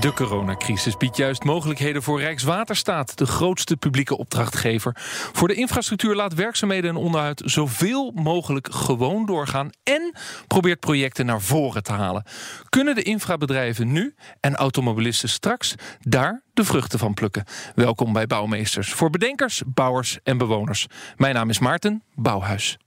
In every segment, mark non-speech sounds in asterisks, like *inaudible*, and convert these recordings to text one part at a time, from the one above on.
De coronacrisis biedt juist mogelijkheden voor Rijkswaterstaat, de grootste publieke opdrachtgever. Voor de infrastructuur laat werkzaamheden en onderhoud zoveel mogelijk gewoon doorgaan en probeert projecten naar voren te halen. Kunnen de infrabedrijven nu en automobilisten straks daar de vruchten van plukken? Welkom bij Bouwmeesters voor bedenkers, bouwers en bewoners. Mijn naam is Maarten Bouwhuis.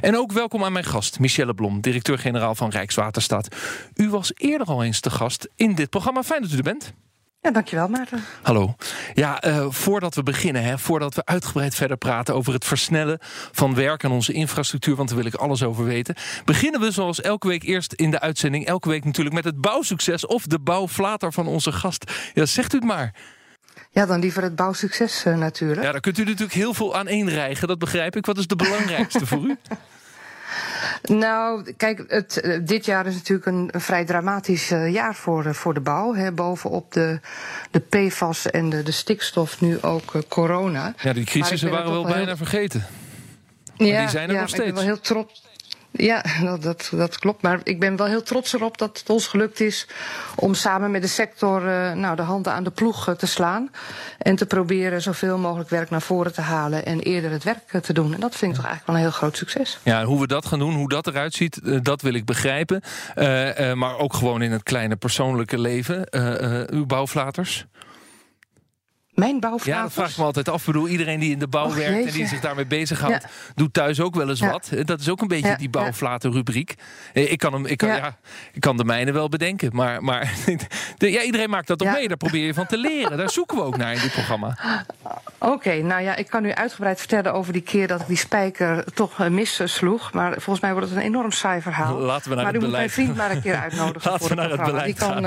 En ook welkom aan mijn gast, Michelle Blom, directeur-generaal van Rijkswaterstaat. U was eerder al eens te gast in dit programma. Fijn dat u er bent. Ja, dankjewel Maarten. Hallo. Ja, uh, voordat we beginnen, hè, voordat we uitgebreid verder praten over het versnellen van werk aan onze infrastructuur, want daar wil ik alles over weten, beginnen we zoals elke week eerst in de uitzending, elke week natuurlijk met het bouwsucces of de bouwflater van onze gast. Ja, zegt u het maar. Ja, dan liever het bouwsucces uh, natuurlijk. Ja, daar kunt u natuurlijk heel veel aan eenrijgen, dat begrijp ik. Wat is de belangrijkste voor u? *laughs* Nou, kijk, het, uh, dit jaar is natuurlijk een, een vrij dramatisch uh, jaar voor, uh, voor de bouw. Hè. Bovenop de, de PFAS en de, de stikstof nu ook corona. Ja, die crisissen waren we wel bijna heel... vergeten. Maar ja, die zijn er ja, nog steeds. Ik ben wel heel trots. Ja, *laughs* dat, dat, dat, klopt. Maar ik ben wel heel trots erop dat het ons gelukt is om samen met de sector uh, nou, de handen aan de ploeg uh, te slaan. En te proberen zoveel mogelijk werk naar voren te halen en eerder het werk uh, te doen. En dat vind ik toch eigenlijk wel een heel groot succes. Ja, hoe we dat gaan doen, hoe dat eruit ziet, dat wil ik begrijpen. maar ook gewoon in het kleine persoonlijke leven. uw bouwflaters? Mijn bouwflaters? Ja, dat vraag ik me altijd af. Ik bedoel, iedereen die in de bouw Och, werkt en die zich daarmee bezighoudt, Ja. doet thuis ook wel eens Ja. wat. Dat is ook een beetje Ja, die ja. bouwflater-rubriek. Eh, Ik kan, hem, ik, kan, Ja. ik kan de mijne wel bedenken, maar, maar *laughs* de, ja, iedereen maakt dat toch mee. Daar probeer je van te leren. Daar zoeken we ook naar in dit programma. Oké, nou ja, ik kan u uitgebreid vertellen over die keer dat ik die spijker toch uh, missloeg. Maar volgens mij wordt het een enorm saai verhaal. *laughs* Laten we naar maar het u moet mijn beleid. vriend maar een keer *laughs* uitnodigen Laten voor we naar het programma. beleid Die kan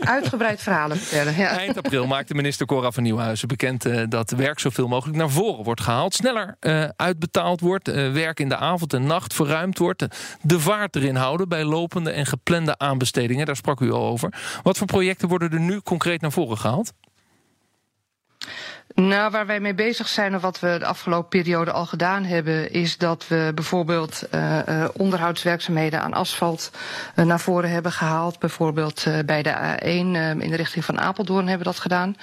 uh, uitgebreid verhalen vertellen. Ja. Eind april maakte minister Cora van Nieuwhuizen bekend eh, dat werk zoveel mogelijk naar voren wordt gehaald. Sneller eh, uitbetaald wordt, eh, werk in de avond en nacht verruimd wordt. De vaart erin houden bij lopende en geplande aanbestedingen. Daar sprak u al over. Wat voor projecten worden er nu concreet naar voren gehaald? Nou, waar wij mee bezig zijn, of wat we de afgelopen periode al gedaan hebben, is dat we bijvoorbeeld uh, uh, onderhoudswerkzaamheden aan asfalt uh, naar voren hebben gehaald. Bijvoorbeeld bij de A1 in de richting van Apeldoorn hebben we dat gedaan.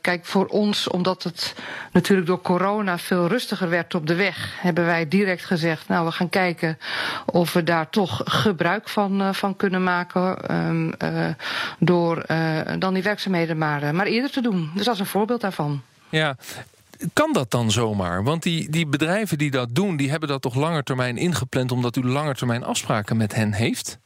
kijk, voor ons, omdat het natuurlijk door corona veel rustiger werd op de weg, hebben wij direct gezegd, nou, we gaan kijken of we daar toch gebruik van, van kunnen maken. Um, door dan die werkzaamheden maar, maar eerder te doen. Dus dat is een voorbeeld daarvan. Ja, kan dat dan zomaar? Want die, die bedrijven die dat doen, die hebben dat toch langer termijn ingepland omdat u langer termijn afspraken met hen heeft?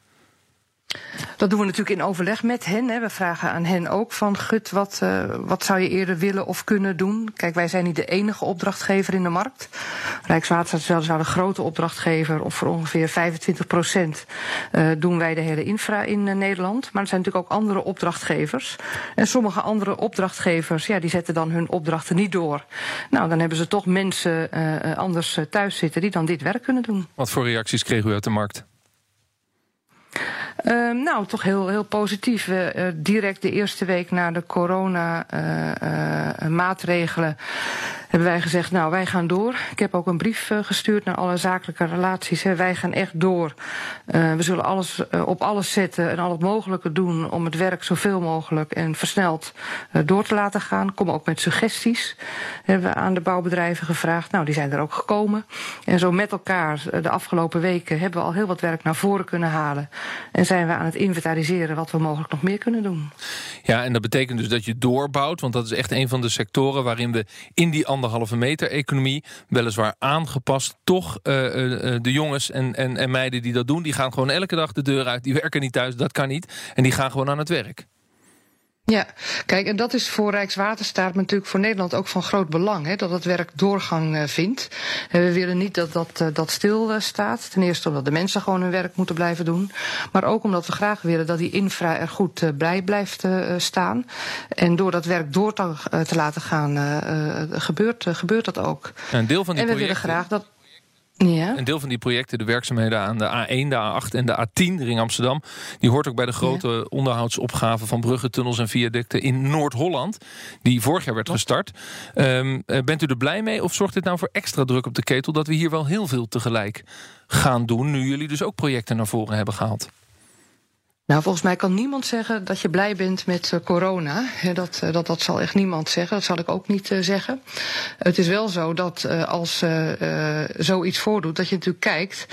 Dat doen we natuurlijk in overleg met hen. Hè. We vragen aan hen ook van, gut, wat, uh, wat zou je eerder willen of kunnen doen? Kijk, wij zijn niet de enige opdrachtgever in de markt. Rijkswaterstaat is wel de grote opdrachtgever, of voor ongeveer 25 procent uh, doen wij de hele infra in uh, Nederland. Maar er zijn natuurlijk ook andere opdrachtgevers. En sommige andere opdrachtgevers, ja, die zetten dan hun opdrachten niet door. Nou, dan hebben ze toch mensen uh, anders thuis zitten die dan dit werk kunnen doen. Wat voor reacties kreeg u uit de markt? Uh, nou, toch heel, heel positief. Uh, direct de eerste week na de corona-maatregelen uh, hebben wij gezegd, nou, wij gaan door. Ik heb ook een brief gestuurd naar alle zakelijke relaties. Wij gaan echt door. we zullen alles op alles zetten en al het mogelijke doen om het werk zoveel mogelijk en versneld door te laten gaan. Kom ook met suggesties. Hebben we aan de bouwbedrijven gevraagd. Nou, die zijn er ook gekomen. En zo met elkaar de afgelopen weken hebben we al heel wat werk naar voren kunnen halen. En zijn we aan het inventariseren wat we mogelijk nog meer kunnen doen. Ja, en dat betekent dus dat je doorbouwt. Want dat is echt een van de sectoren waarin we in die anderhalve meter economie, weliswaar aangepast, toch uh, uh, de jongens en, en, en meiden die dat doen, die gaan gewoon elke dag de deur uit. Die werken niet thuis, dat kan niet. En die gaan gewoon aan het werk. Ja, kijk, en dat is voor Rijkswaterstaat, maar natuurlijk voor Nederland ook van groot belang, hè, dat het werk doorgang uh, vindt. En we willen niet dat dat, uh, dat stil uh, staat. Ten eerste omdat de mensen gewoon hun werk moeten blijven doen, maar ook omdat we graag willen dat die infra er goed bij blijft staan. En door dat werk door te, te laten gaan, gebeurt, gebeurt dat ook. Een deel van die en we projecten... willen graag dat. Ja. Een deel van die projecten, de werkzaamheden aan de A1, de A8 en de A10, ring Amsterdam, die hoort ook bij de grote ja. onderhoudsopgave van bruggen, tunnels en viaducten in Noord-Holland, die vorig jaar werd gestart. Um, bent u er blij mee of zorgt dit nou voor extra druk op de ketel dat we hier wel heel veel tegelijk gaan doen, nu jullie dus ook projecten naar voren hebben gehaald? Nou, volgens mij kan niemand zeggen dat je blij bent met uh, corona. Dat, uh, dat, dat zal echt niemand zeggen. Dat zal ik ook niet uh, zeggen. Het is wel zo dat als zoiets voordoet, dat je natuurlijk kijkt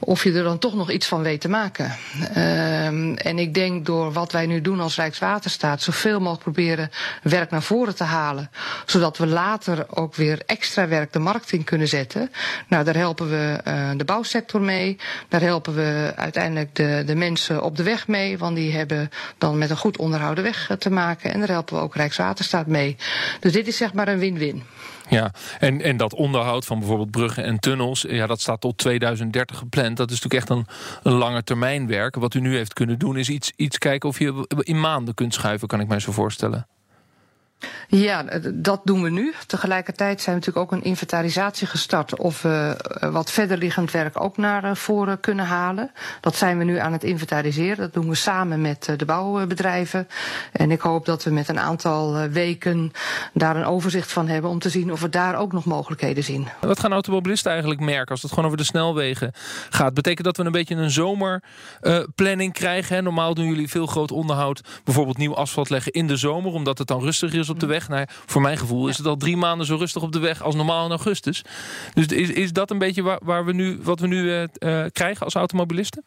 of je er dan toch nog iets van weet te maken. Ehm, en ik denk door wat wij nu doen als Rijkswaterstaat, zoveel mogelijk proberen werk naar voren te halen. Zodat we later ook weer extra werk de markt in kunnen zetten. Nou, daar helpen we de bouwsector mee. Daar helpen we uiteindelijk de, de mensen op de weg mee mee, want die hebben dan met een goed onderhouden weg te maken. En daar helpen we ook Rijkswaterstaat mee. Dus dit is zeg maar een win-win. Ja, en, en dat onderhoud van bijvoorbeeld bruggen en tunnels, ja, dat staat tot 2030 gepland. Dat is natuurlijk echt een, een lange termijn werk. Wat u nu heeft kunnen doen, is iets, iets kijken of je in maanden kunt schuiven, kan ik mij zo voorstellen. Ja, dat doen we nu. Tegelijkertijd zijn we natuurlijk ook een inventarisatie gestart of we wat verder liggend werk ook naar voren kunnen halen. Dat zijn we nu aan het inventariseren. Dat doen we samen met de bouwbedrijven. En ik hoop dat we met een aantal weken daar een overzicht van hebben om te zien of we daar ook nog mogelijkheden zien. Wat gaan automobilisten eigenlijk merken als het gewoon over de snelwegen gaat? Betekent dat we een beetje een zomerplanning krijgen? Normaal doen jullie veel groot onderhoud, bijvoorbeeld nieuw asfalt leggen in de zomer, omdat het dan rustiger is op de weg. Nou, voor mijn gevoel is het al drie maanden zo rustig op de weg als normaal in augustus. Dus is, is dat een beetje waar, waar we nu, wat we nu uh, uh, krijgen als automobilisten?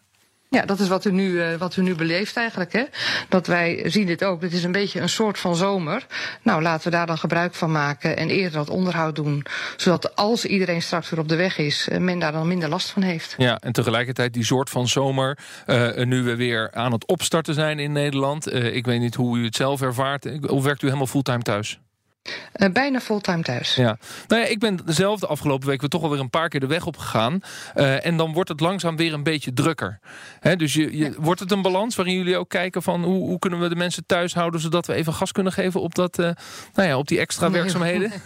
Ja, dat is wat u nu, uh, wat u nu beleeft eigenlijk. Hè? Dat wij zien dit ook. Het is een beetje een soort van zomer. Nou, laten we daar dan gebruik van maken en eerder dat onderhoud doen. Zodat als iedereen straks weer op de weg is, men daar dan minder last van heeft. Ja, en tegelijkertijd die soort van zomer. Uh, nu we weer aan het opstarten zijn in Nederland. Ik weet niet hoe u het zelf ervaart. Of werkt u helemaal fulltime thuis? Uh, bijna fulltime thuis. Ja. Nou ja, ik ben zelf de afgelopen week toch alweer een paar keer de weg op gegaan. Uh, en dan wordt het langzaam weer een beetje drukker. He, dus je, je, ja. wordt het een balans waarin jullie ook kijken van hoe, hoe, kunnen we de mensen thuis houden zodat we even gas kunnen geven op, dat, uh, nou ja, op die extra werkzaamheden? *laughs*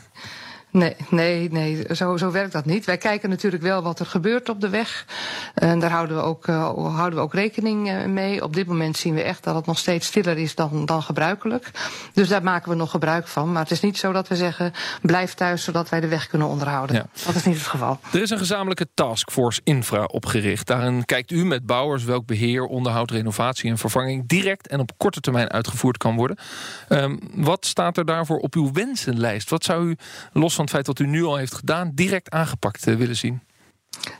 Nee, nee, nee, zo, zo werkt dat niet. Wij kijken natuurlijk wel wat er gebeurt op de weg. En daar houden we ook, uh, houden we ook rekening mee. Op dit moment zien we echt dat het nog steeds stiller is dan, dan gebruikelijk. Dus daar maken we nog gebruik van. Maar het is niet zo dat we zeggen, blijf thuis zodat wij de weg kunnen onderhouden. Ja. Dat is niet het geval. Er is een gezamenlijke taskforce infra opgericht. Daarin kijkt u met bouwers welk beheer, onderhoud, renovatie en vervanging direct en op korte termijn uitgevoerd kan worden. Um, wat staat er daarvoor op uw wensenlijst? Wat zou u los van het feit wat u nu al heeft gedaan, direct aangepakt uh, willen zien?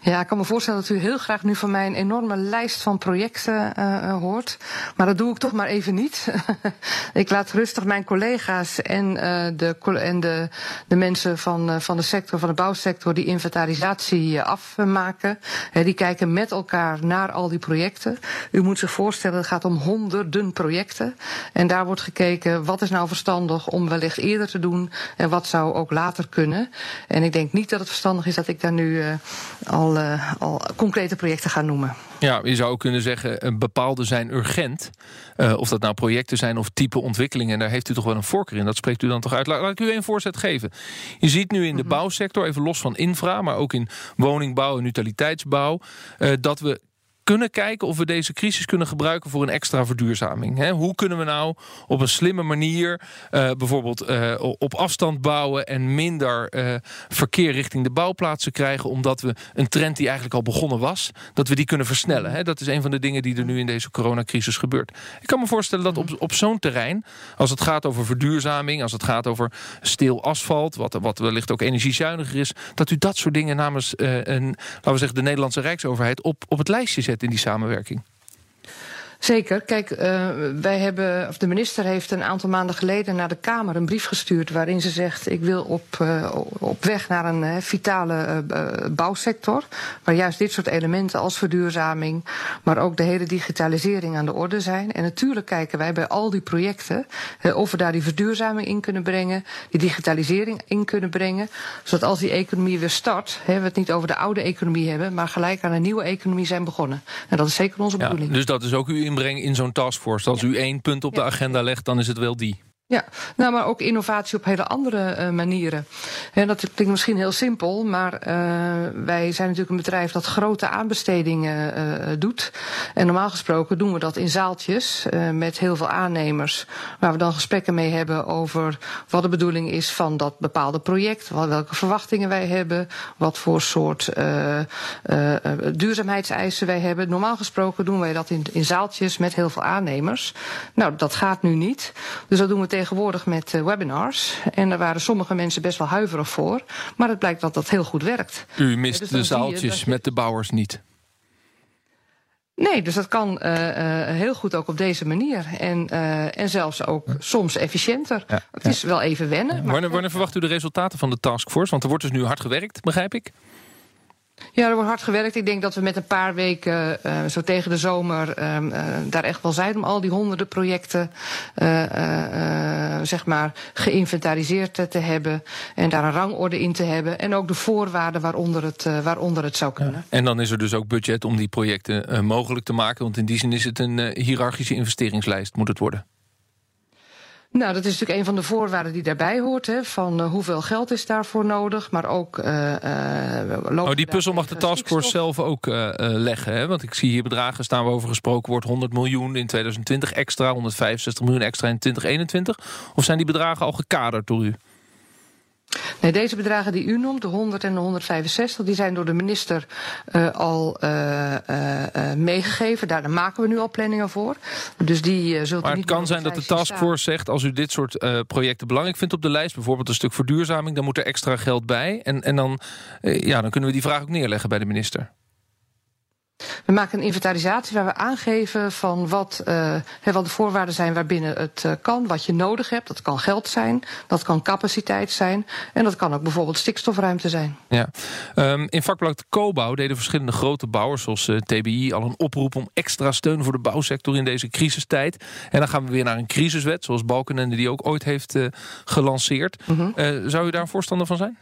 Ja, ik kan me voorstellen dat u heel graag nu van mij een enorme lijst van projecten uh, hoort. Maar dat doe ik toch maar even niet. *laughs* ik laat rustig mijn collega's en, uh, de, en de, de mensen van, van de sector, van de bouwsector, die inventarisatie afmaken. die kijken met elkaar naar al die projecten. U moet zich voorstellen, het gaat om honderden projecten. En daar wordt gekeken wat is nou verstandig om wellicht eerder te doen en wat zou ook later kunnen. En ik denk niet dat het verstandig is dat ik daar nu al, uh, al concrete projecten gaan noemen. Ja, je zou ook kunnen zeggen, bepaalde zijn urgent. Uh, of dat nou projecten zijn of type ontwikkelingen. En daar heeft u toch wel een voorkeur in. Dat spreekt u dan toch uit. Laat, laat ik u een voorzet geven. Je ziet nu in de -hmm. bouwsector, even los van infra... maar ook in woningbouw en utiliteitsbouw... Uh, dat we kunnen kijken of we deze crisis kunnen gebruiken voor een extra verduurzaming. Hoe kunnen we nou op een slimme manier uh, bijvoorbeeld uh, op afstand bouwen en minder uh, verkeer richting de bouwplaatsen krijgen, omdat we een trend die eigenlijk al begonnen was, dat we die kunnen versnellen. Dat is een van de dingen die er nu in deze coronacrisis gebeurt. Ik kan me voorstellen dat op, op zo'n terrein, als het gaat over verduurzaming, als het gaat over stil asfalt, wat, wat wellicht ook energiezuiniger is, dat u dat soort dingen namens een, laten we zeggen, de Nederlandse Rijksoverheid op, op het lijstje zet in die samenwerking? Zeker. Kijk, uh, wij hebben, of de minister heeft een aantal maanden geleden naar de Kamer een brief gestuurd waarin ze zegt: ik wil op, uh, op weg naar een uh, vitale bouwsector, waar juist dit soort elementen als verduurzaming, maar ook de hele digitalisering aan de orde zijn. En natuurlijk kijken wij bij al die projecten of we daar die verduurzaming in kunnen brengen, die digitalisering in kunnen brengen, zodat als die economie weer start, hè, we het niet over de oude economie hebben, maar gelijk aan een nieuwe economie zijn begonnen. En dat is zeker onze bedoeling. Ja, dus dat is ook uw inbreng in zo'n taskforce. Als u één punt op de agenda legt, dan is het wel die. Ja, nou, maar ook innovatie op hele andere uh, manieren. En dat klinkt misschien heel simpel, maar uh, wij zijn natuurlijk een bedrijf dat grote aanbestedingen uh, doet. En normaal gesproken doen we dat in zaaltjes met heel veel aannemers, waar we dan gesprekken mee hebben over wat de bedoeling is van dat bepaalde project, welke verwachtingen wij hebben, wat voor soort duurzaamheidseisen wij hebben. Normaal gesproken doen wij dat in, in zaaltjes met heel veel aannemers. Nou, dat gaat nu niet. Dus dat doen we tegen tegenwoordig met uh, webinars. En daar waren sommige mensen best wel huiverig voor. Maar het blijkt dat dat heel goed werkt. U mist dus de zaaltjes met de bouwers niet? Nee, dus dat kan uh, uh, heel goed ook op deze manier. En, uh, en zelfs ook soms efficiënter. Ja, het is wel even wennen. Maar... Wanneer, wanneer verwacht u de resultaten van de taskforce? Want er wordt dus nu hard gewerkt, begrijp ik? Ja, er wordt hard gewerkt. Ik denk dat we met een paar weken, uh, zo tegen de zomer, uh, uh, daar echt wel zijn om al die honderden projecten, zeg maar, geïnventariseerd te hebben. En daar een rangorde in te hebben. En ook de voorwaarden waaronder het, waaronder het zou kunnen. En dan is er dus ook budget om die projecten mogelijk te maken. Want in die zin is het een hiërarchische investeringslijst, moet het worden. Nou, dat is natuurlijk een van de voorwaarden die daarbij hoort. Hè, van uh, hoeveel geld is daarvoor nodig, maar ook... Uh, uh, oh, die puzzel mag de taskforce zelf ook leggen. Hè? Want ik zie hier bedragen staan waarover gesproken wordt. 100 miljoen in 2020 extra, 165 miljoen extra in 2021. Of zijn die bedragen al gekaderd door u? Nee, deze bedragen die u noemt, de 100 en de 165, die zijn door de minister uh, al uh, uh, meegegeven. Daar maken we nu al planningen voor. Dus die zult maar het kan zijn dat de taskforce zegt, als u dit soort projecten belangrijk vindt op de lijst, bijvoorbeeld een stuk verduurzaming, dan moet er extra geld bij. En, en dan, ja, dan kunnen we die vraag ook neerleggen bij de minister. We maken een inventarisatie waar we aangeven van wat, uh, wat de voorwaarden zijn waarbinnen het uh, kan, wat je nodig hebt. Dat kan geld zijn, dat kan capaciteit zijn en dat kan ook bijvoorbeeld stikstofruimte zijn. Ja. Um, in vakblad Cobouw deden verschillende grote bouwers zoals uh, TBI al een oproep om extra steun voor de bouwsector in deze crisistijd. En dan gaan we weer naar een crisiswet zoals Balkenende die ook ooit heeft gelanceerd. Mm -hmm. zou u daar een voorstander van zijn?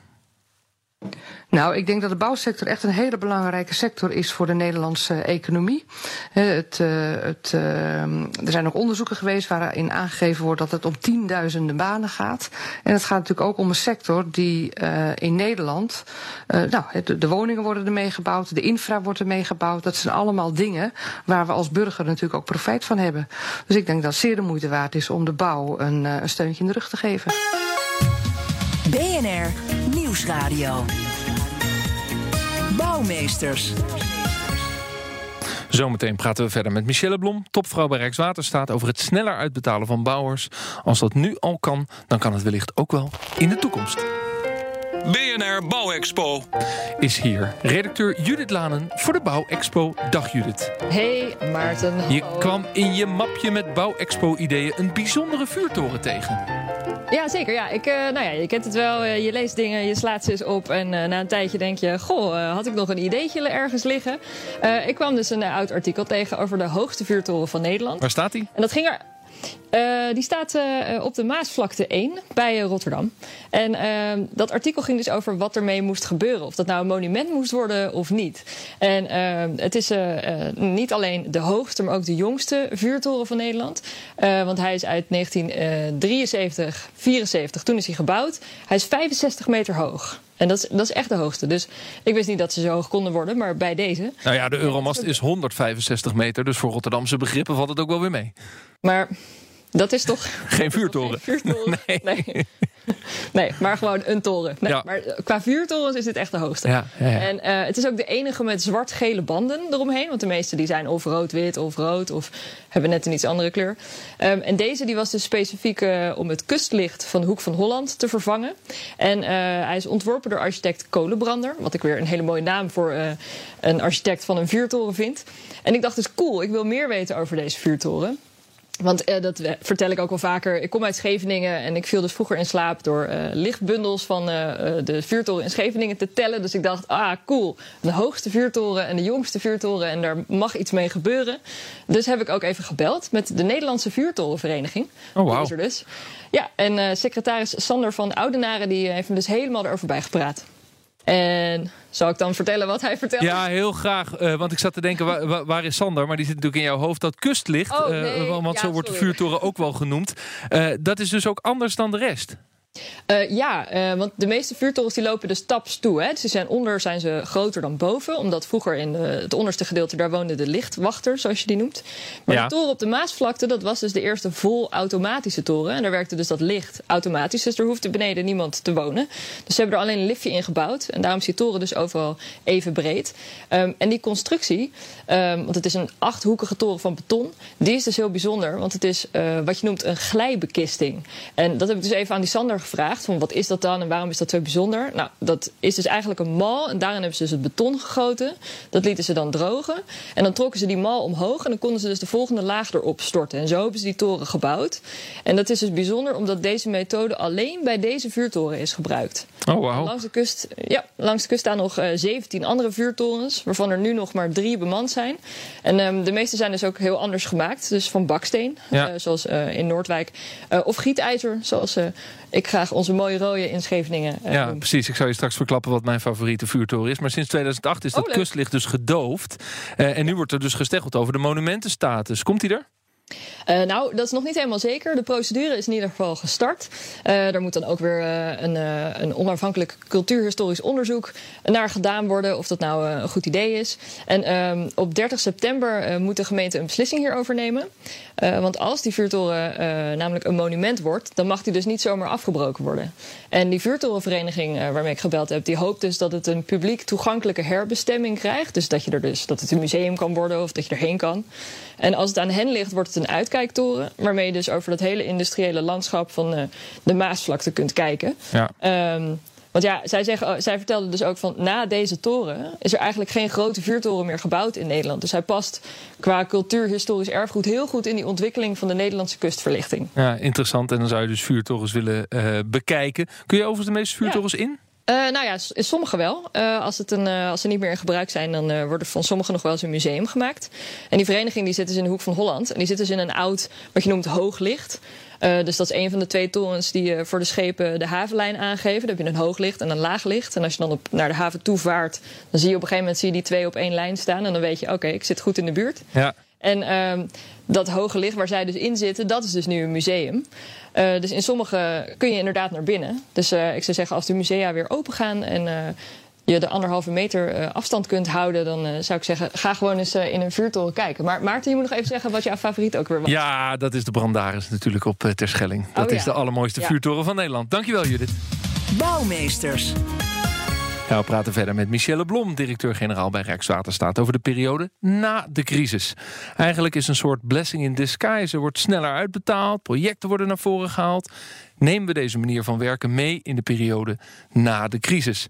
Nou, ik denk dat de bouwsector echt een hele belangrijke sector is voor de Nederlandse economie. Het, uh, het, uh, er zijn ook onderzoeken geweest waarin aangegeven wordt dat het om tienduizenden banen gaat. En het gaat natuurlijk ook om een sector die in Nederland. nou, de, de, woningen worden ermee gebouwd, de infra wordt ermee gebouwd. Dat zijn allemaal dingen waar we als burger natuurlijk ook profijt van hebben. Dus ik denk dat het zeer de moeite waard is om de bouw een, een steuntje in de rug te geven. BNR Nieuwsradio. Bouwmeesters. Zometeen praten we verder met Michelle Blom, topvrouw bij Rijkswaterstaat... over het sneller uitbetalen van bouwers. Als dat nu al kan, dan kan het wellicht ook wel in de toekomst. BNR Bouwexpo is hier. Redacteur Judith Lanen voor de Bouwexpo. Dag Judith. Hey Maarten. Je kwam in je mapje met Bouwexpo-ideeën een bijzondere vuurtoren tegen. Ja, zeker. Ja, ik, uh, nou ja, je kent het wel. Uh, je leest dingen, je slaat ze eens op. En uh, na een tijdje denk je: Goh, had ik nog een ideetje ergens liggen? ik kwam dus een oud artikel tegen over de hoogste vuurtoren van Nederland. Waar staat die? En dat ging er uh, die staat uh, op de Maasvlakte 1 bij Rotterdam. En ehm, dat artikel ging dus over wat ermee moest gebeuren. Of dat nou een monument moest worden of niet. En ehm, het is niet alleen de hoogste, maar ook de jongste vuurtoren van Nederland. want hij is uit 1973, 74. Toen is hij gebouwd. Hij is 65 meter hoog. En dat is, dat is echt de hoogste. Dus ik wist niet dat ze zo hoog konden worden, maar bij deze. Nou ja, de Euromast is 165 meter. Dus voor Rotterdamse begrippen valt het ook wel weer mee. Maar Dat is toch... *laughs* Geen vuurtoren. Geen vuurtoren. *laughs* Nee. nee. Nee, maar gewoon een toren. Nee, Ja. Maar qua vuurtorens is dit echt de hoogste. Ja. En eh, het is ook de enige met zwart-gele banden eromheen. Want de meeste die zijn of rood-wit of rood of hebben net een iets andere kleur. Ehm, en deze die was dus specifiek eh, om het kustlicht van de Hoek van Holland te vervangen. En eh, hij is ontworpen door architect Kolenbrander. Wat ik weer een hele mooie naam voor eh, een architect van een vuurtoren vind. En ik dacht dus cool, ik wil meer weten over deze vuurtoren. Want eh, dat eh, vertel ik ook wel vaker. Ik kom uit Scheveningen en ik viel dus vroeger in slaap door eh, lichtbundels van de vuurtoren in Scheveningen te tellen. Dus ik dacht, ah cool, de hoogste vuurtoren en de jongste vuurtoren en daar mag iets mee gebeuren. Dus heb ik ook even gebeld met de Nederlandse Vuurtorenvereniging. Oh. Die is er dus. Ja, en secretaris Sander van Oudenaren die heeft me dus helemaal erover bijgepraat. En zal ik dan vertellen wat hij vertelde? Ja, heel graag. eh, want ik zat te denken, waar, is Sander? Maar die zit natuurlijk in jouw hoofd. Dat kustlicht, Oh, eh, want Ja, zo wordt de vuurtoren ook wel genoemd. Eh, dat is dus ook anders dan de rest. Eh, ja, eh, want de meeste vuurtorens die lopen dus taps toe. Hè. Die zijn onder zijn ze groter dan boven. Omdat vroeger in de, het onderste gedeelte daar woonde de lichtwachter, zoals je die noemt. Maar Ja. de toren op de Maasvlakte, dat was dus de eerste vol automatische toren. En daar werkte dus dat licht automatisch. Dus er hoefde beneden niemand te wonen. Dus ze hebben er alleen een liftje in gebouwd. En daarom is die toren dus overal even breed. Ehm, en die constructie, ehm, want het is een achthoekige toren van beton. Die is dus heel bijzonder. Want het is eh, wat je noemt een glijbekisting. En dat heb ik dus even aan die Sander gevraagd. Van wat is dat dan en waarom is dat zo bijzonder? Nou, dat is dus eigenlijk een mal. En daarin hebben ze dus het beton gegoten. Dat lieten ze dan drogen. En dan trokken ze die mal omhoog. En dan konden ze dus de volgende laag erop storten. En zo hebben ze die toren gebouwd. En dat is dus bijzonder omdat deze methode alleen bij deze vuurtoren is gebruikt. Oh, wauw. Langs de kust, ja, langs de kust staan nog eh, 17 andere vuurtorens, waarvan er nu nog maar drie bemand zijn. En ehm, de meeste zijn dus ook heel anders gemaakt. Dus van baksteen, Ja. eh, zoals eh, in Noordwijk. Eh, of gietijzer, zoals eh, ik graag onze mooie rode in Scheveningen eh, Ja, precies. Ik zou je straks verklappen wat mijn favoriete vuurtoren is. Maar sinds 2008 is dat Oh, leuk. kustlicht dus gedoofd. Eh, en nu wordt er dus gesteggeld over de monumentenstatus. Komt die er? Eh, nou, dat is nog niet helemaal zeker. De procedure is in ieder geval gestart. Eh er moet dan ook weer eh, een, een onafhankelijk cultuurhistorisch onderzoek naar gedaan worden. Of dat nou een goed idee is. En ehm, op 30 september moet de gemeente een beslissing hierover nemen. Want als die vuurtoren namelijk een monument wordt, dan mag die dus niet zomaar afgebroken worden. En die vuurtorenvereniging waarmee ik gebeld heb, die hoopt dus dat het een publiek toegankelijke herbestemming krijgt. Dus dat je er dus dat het een museum kan worden of dat je erheen kan. En als het aan hen ligt, wordt het een uitkijktoren. Waarmee je dus over dat hele industriële landschap van eh, de Maasvlakte kunt kijken. Ja. Ehm, want ja, zij, zeggen, oh, zij vertelde dus ook van na deze toren is er eigenlijk geen grote vuurtoren meer gebouwd in Nederland. Dus hij past qua cultuurhistorisch erfgoed heel goed in die ontwikkeling van de Nederlandse kustverlichting. Ja, interessant. En dan zou je dus vuurtorens willen eh, bekijken. Kun je overigens de meeste vuurtorens in? Eh, nou ja, sommige wel. Eh, als, het een, eh, als ze niet meer in gebruik zijn, dan wordt er van sommige nog wel eens een museum gemaakt. En die vereniging die zit dus in de hoek van Holland. En die zit dus in een oud, wat je noemt, hooglicht. Dus dat is een van de twee torens die eh, voor de schepen de havenlijn aangeven. Dan heb je een hooglicht en een laaglicht. En als je dan op, naar de haven toe vaart, dan zie je op een gegeven moment zie je die twee op één lijn staan. En dan weet je, oké, ik zit goed in de buurt. Ja. En ehm, dat hoge licht waar zij dus in zitten, dat is dus nu een museum. Eh, dus in sommige kun je inderdaad naar binnen. Dus eh, ik zou zeggen, als de musea weer open gaan en eh, je de anderhalve meter eh, afstand kunt houden, dan eh, zou ik zeggen, ga gewoon eens in een vuurtoren kijken. Maar Maarten, je moet nog even zeggen wat jouw favoriet ook weer was. Ja, dat is de Brandaris natuurlijk op Terschelling. Dat Oh, ja. is de allermooiste Ja. vuurtoren van Nederland. Dankjewel Judith. Bouwmeesters. We praten verder met Michelle Blom, directeur-generaal bij Rijkswaterstaat, over de periode na de crisis. Eigenlijk is een soort blessing in disguise. Er wordt sneller uitbetaald, projecten worden naar voren gehaald. Nemen we deze manier van werken mee in de periode na de crisis?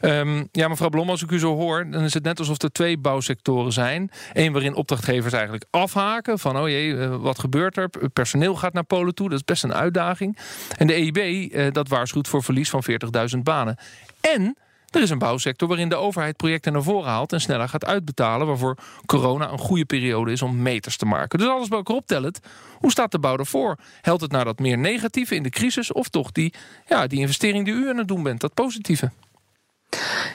Ehm, ja, mevrouw Blom, als ik u zo hoor, dan is het net alsof er twee bouwsectoren zijn. Eén waarin opdrachtgevers eigenlijk afhaken van, oh jee, eh, wat gebeurt er? Personeel gaat naar Polen toe, dat is best een uitdaging. En de EIB, eh, dat waarschuwt voor verlies van 40.000 banen. En er is een bouwsector waarin de overheid projecten naar voren haalt en sneller gaat uitbetalen, waarvoor corona een goede periode is om meters te maken. Dus alles bij elkaar optellend, hoe staat de bouw ervoor? Helpt het naar dat meer negatieve in de crisis of toch die, ja, die investering die u aan het doen bent, dat positieve?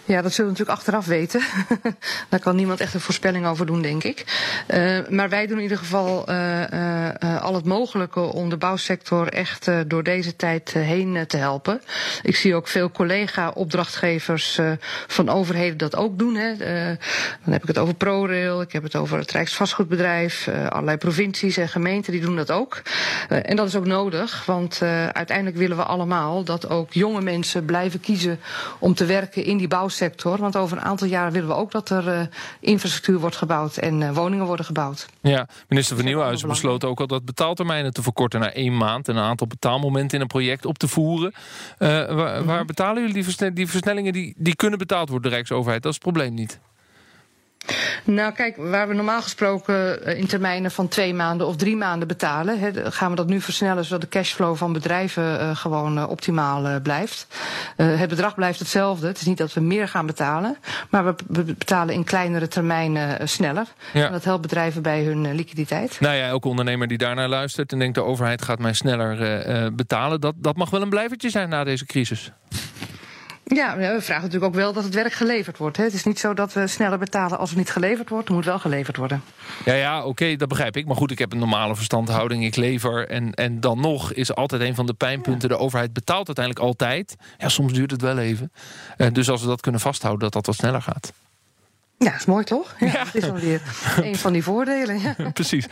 Ja, dat zullen we natuurlijk achteraf weten. *laughs* Daar kan niemand echt een voorspelling over doen, denk ik. Uh, maar wij doen in ieder geval uh, uh, al het mogelijke om de bouwsector echt door deze tijd heen te helpen. Ik zie ook veel collega-opdrachtgevers van overheden dat ook doen. Hè. dan heb ik het over ProRail, ik heb het over het Rijksvastgoedbedrijf, allerlei provincies en gemeenten die doen dat ook. en dat is ook nodig, want uiteindelijk willen we allemaal dat ook jonge mensen blijven kiezen om te werken in die bouwsector. Want over een aantal jaren willen we ook dat er uh, infrastructuur wordt gebouwd en uh, woningen worden gebouwd. Ja, minister van Nieuwhuizen besloot ook al dat betaaltermijnen te verkorten naar één maand en een aantal betaalmomenten in een project op te voeren. Uh, waar, waar, mhm. betalen jullie die, versnellingen? Die versnellingen die, die kunnen betaald worden, de Rijksoverheid? Dat is het probleem niet. Nou, kijk, waar we normaal gesproken eh, in termijnen van twee maanden of drie maanden betalen, he, gaan we dat nu versnellen zodat de cashflow van bedrijven uh, gewoon uh, optimaal uh, blijft. het bedrag blijft hetzelfde. Het is niet dat we meer gaan betalen, maar we, we betalen in kleinere termijnen sneller. Ja. En dat helpt bedrijven bij hun liquiditeit. Nou ja, elke ondernemer die daarnaar luistert en denkt de overheid gaat mij sneller betalen, dat, dat mag wel een blijvertje zijn na deze crisis. Ja, we vragen natuurlijk ook wel dat het werk geleverd wordt. Hè. Het is niet zo dat we sneller betalen als het niet geleverd wordt. Het moet wel geleverd worden. Ja, ja oké, dat begrijp ik. Maar goed, ik heb een normale verstandhouding. Ik lever. En, en dan nog is altijd een van de pijnpunten... de overheid betaalt uiteindelijk altijd. Ja, soms duurt het wel even. Uh, dus als we dat kunnen vasthouden, dat dat wat sneller gaat. Ja, is mooi toch? Ja, Dat is dan weer een van die voordelen. Ja. *laughs* Precies.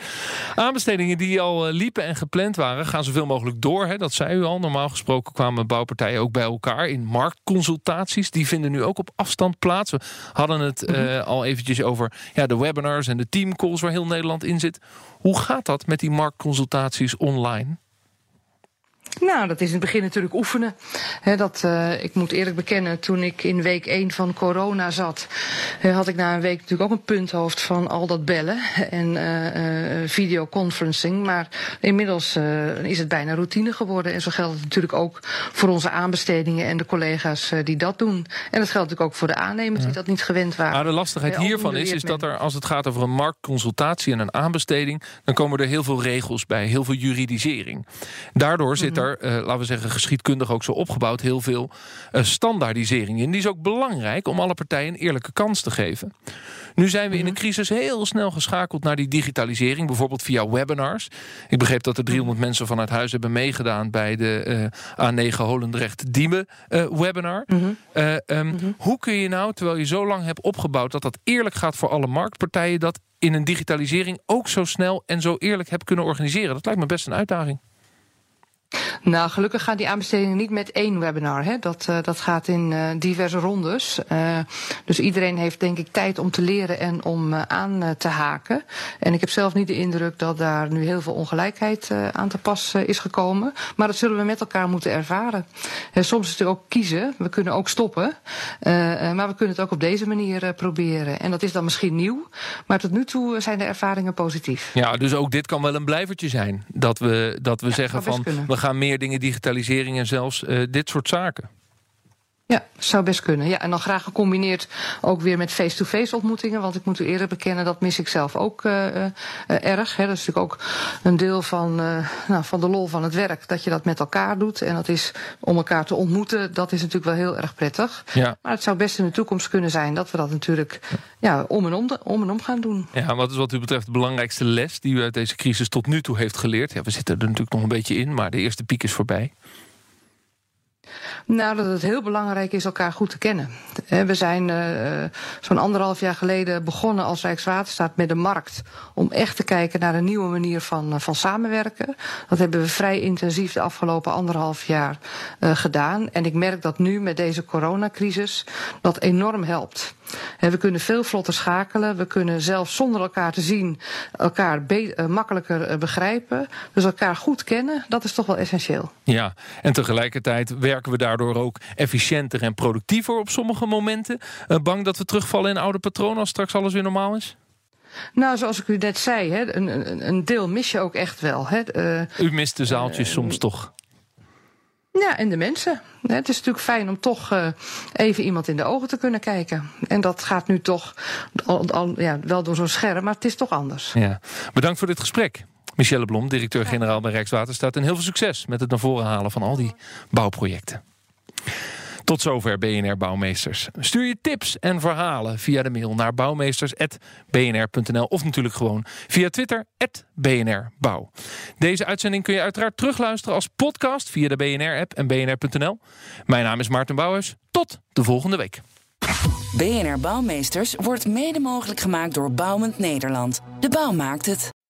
Aanbestedingen die al eh, liepen en gepland waren, gaan zoveel mogelijk door. Hè? Dat zei u al. Normaal gesproken kwamen bouwpartijen ook bij elkaar in marktconsultaties. Die vinden nu ook op afstand plaats. We hadden het uh, mm al eventjes over ja, de webinars en de teamcalls waar heel Nederland in zit. Hoe gaat dat met die marktconsultaties online? Nou, dat is in het begin natuurlijk oefenen. dat, uh, ik moet eerlijk bekennen, toen ik in week 1 van corona zat, had ik na een week natuurlijk ook een punthoofd van al dat bellen en uh, videoconferencing. Maar inmiddels is het bijna routine geworden. En zo geldt het natuurlijk ook voor onze aanbestedingen en de collega's die dat doen. En dat geldt natuurlijk ook voor de aannemers die dat niet gewend waren. Maar de lastigheid hiervan is, is dat er, als het gaat over een marktconsultatie en een aanbesteding, dan komen er heel veel regels bij, heel veel juridisering. Daardoor zit er er, uh, laten we zeggen, geschiedkundig ook zo opgebouwd, heel veel uh, standaardisering in. Die is ook belangrijk om alle partijen een eerlijke kans te geven. Nu zijn we in een mhm. crisis heel snel geschakeld naar die digitalisering, bijvoorbeeld via webinars. Ik begreep dat er 300 mhm. mensen vanuit huis hebben meegedaan bij de uh, A9 Holendrecht-Diemen webinar. Mm um, Hoe kun je nou, terwijl je zo lang hebt opgebouwd dat dat eerlijk gaat voor alle marktpartijen, dat in een digitalisering ook zo snel en zo eerlijk hebt kunnen organiseren? Dat lijkt me best een uitdaging. Nou, gelukkig gaan die aanbestedingen niet met één webinar. Hè. Dat, uh, dat gaat in uh, diverse rondes. Uh, dus iedereen heeft denk ik tijd om te leren en om aan te haken. En ik heb zelf niet de indruk dat daar nu heel veel ongelijkheid aan te pas is gekomen. Maar dat zullen we met elkaar moeten ervaren. soms is het ook kiezen. We kunnen ook stoppen. maar we kunnen het ook op deze manier proberen. En dat is dan misschien nieuw. Maar tot nu toe zijn de ervaringen positief. Ja, dus ook dit kan wel een blijvertje zijn. Dat we, dat we ja, zeggen van we gaan meer dingen, digitalisering en zelfs uh, dit soort zaken. Ja, zou best kunnen. Ja, en dan graag gecombineerd ook weer met face-to-face ontmoetingen. Want ik moet u eerder bekennen, dat mis ik zelf ook uh, uh, erg. Hè. Dat is natuurlijk ook een deel van, uh, nou, van de lol van het werk. Dat je dat met elkaar doet. En dat is om elkaar te ontmoeten. Dat is natuurlijk wel heel erg prettig. Ja. Maar het zou best in de toekomst kunnen zijn dat we dat natuurlijk ja, om, en om, de, om en om gaan doen. Ja, wat is wat u betreft de belangrijkste les die u uit deze crisis tot nu toe heeft geleerd? Ja, we zitten er natuurlijk nog een beetje in, maar de eerste piek is voorbij. Nou, dat het heel belangrijk is elkaar goed te kennen. We zijn uh, zo'n anderhalf jaar geleden begonnen als Rijkswaterstaat met de markt. Om echt te kijken naar een nieuwe manier van, eh, van samenwerken. Dat hebben we vrij intensief de afgelopen anderhalf jaar gedaan. En ik merk dat nu met deze coronacrisis dat enorm helpt. We kunnen veel vlotter schakelen. We kunnen zelfs zonder elkaar te zien elkaar makkelijker begrijpen. Dus elkaar goed kennen, dat is toch wel essentieel. Ja, en tegelijkertijd werken we daardoor ook efficiënter en productiever op sommige momenten. Uh, bang dat we terugvallen in oude patronen als straks alles weer normaal is? Nou, zoals ik u net zei, hè, een, een, deel mis je ook echt wel. Hè. Uh, u mist de zaaltjes uh, soms toch? Ja, en de mensen. Het is natuurlijk fijn om toch even iemand in de ogen te kunnen kijken. En dat gaat nu toch al, al, ja, wel door zo'n scherm, maar het is toch anders. Ja. Bedankt voor dit gesprek. Michelle Blom, directeur-generaal bij Rijkswaterstaat. En heel veel succes met het naar voren halen van al die bouwprojecten. Tot zover BNR Bouwmeesters. Stuur je tips en verhalen via de mail naar bouwmeesters.bnr.nl of natuurlijk gewoon via Twitter BNR Bouw. Deze uitzending kun je uiteraard terugluisteren als podcast via de BNR-app en bnr.nl. Mijn naam is Maarten Bouwhuis. Tot de volgende week. BNR Bouwmeesters wordt mede mogelijk gemaakt door Bouwend Nederland. De bouw maakt het.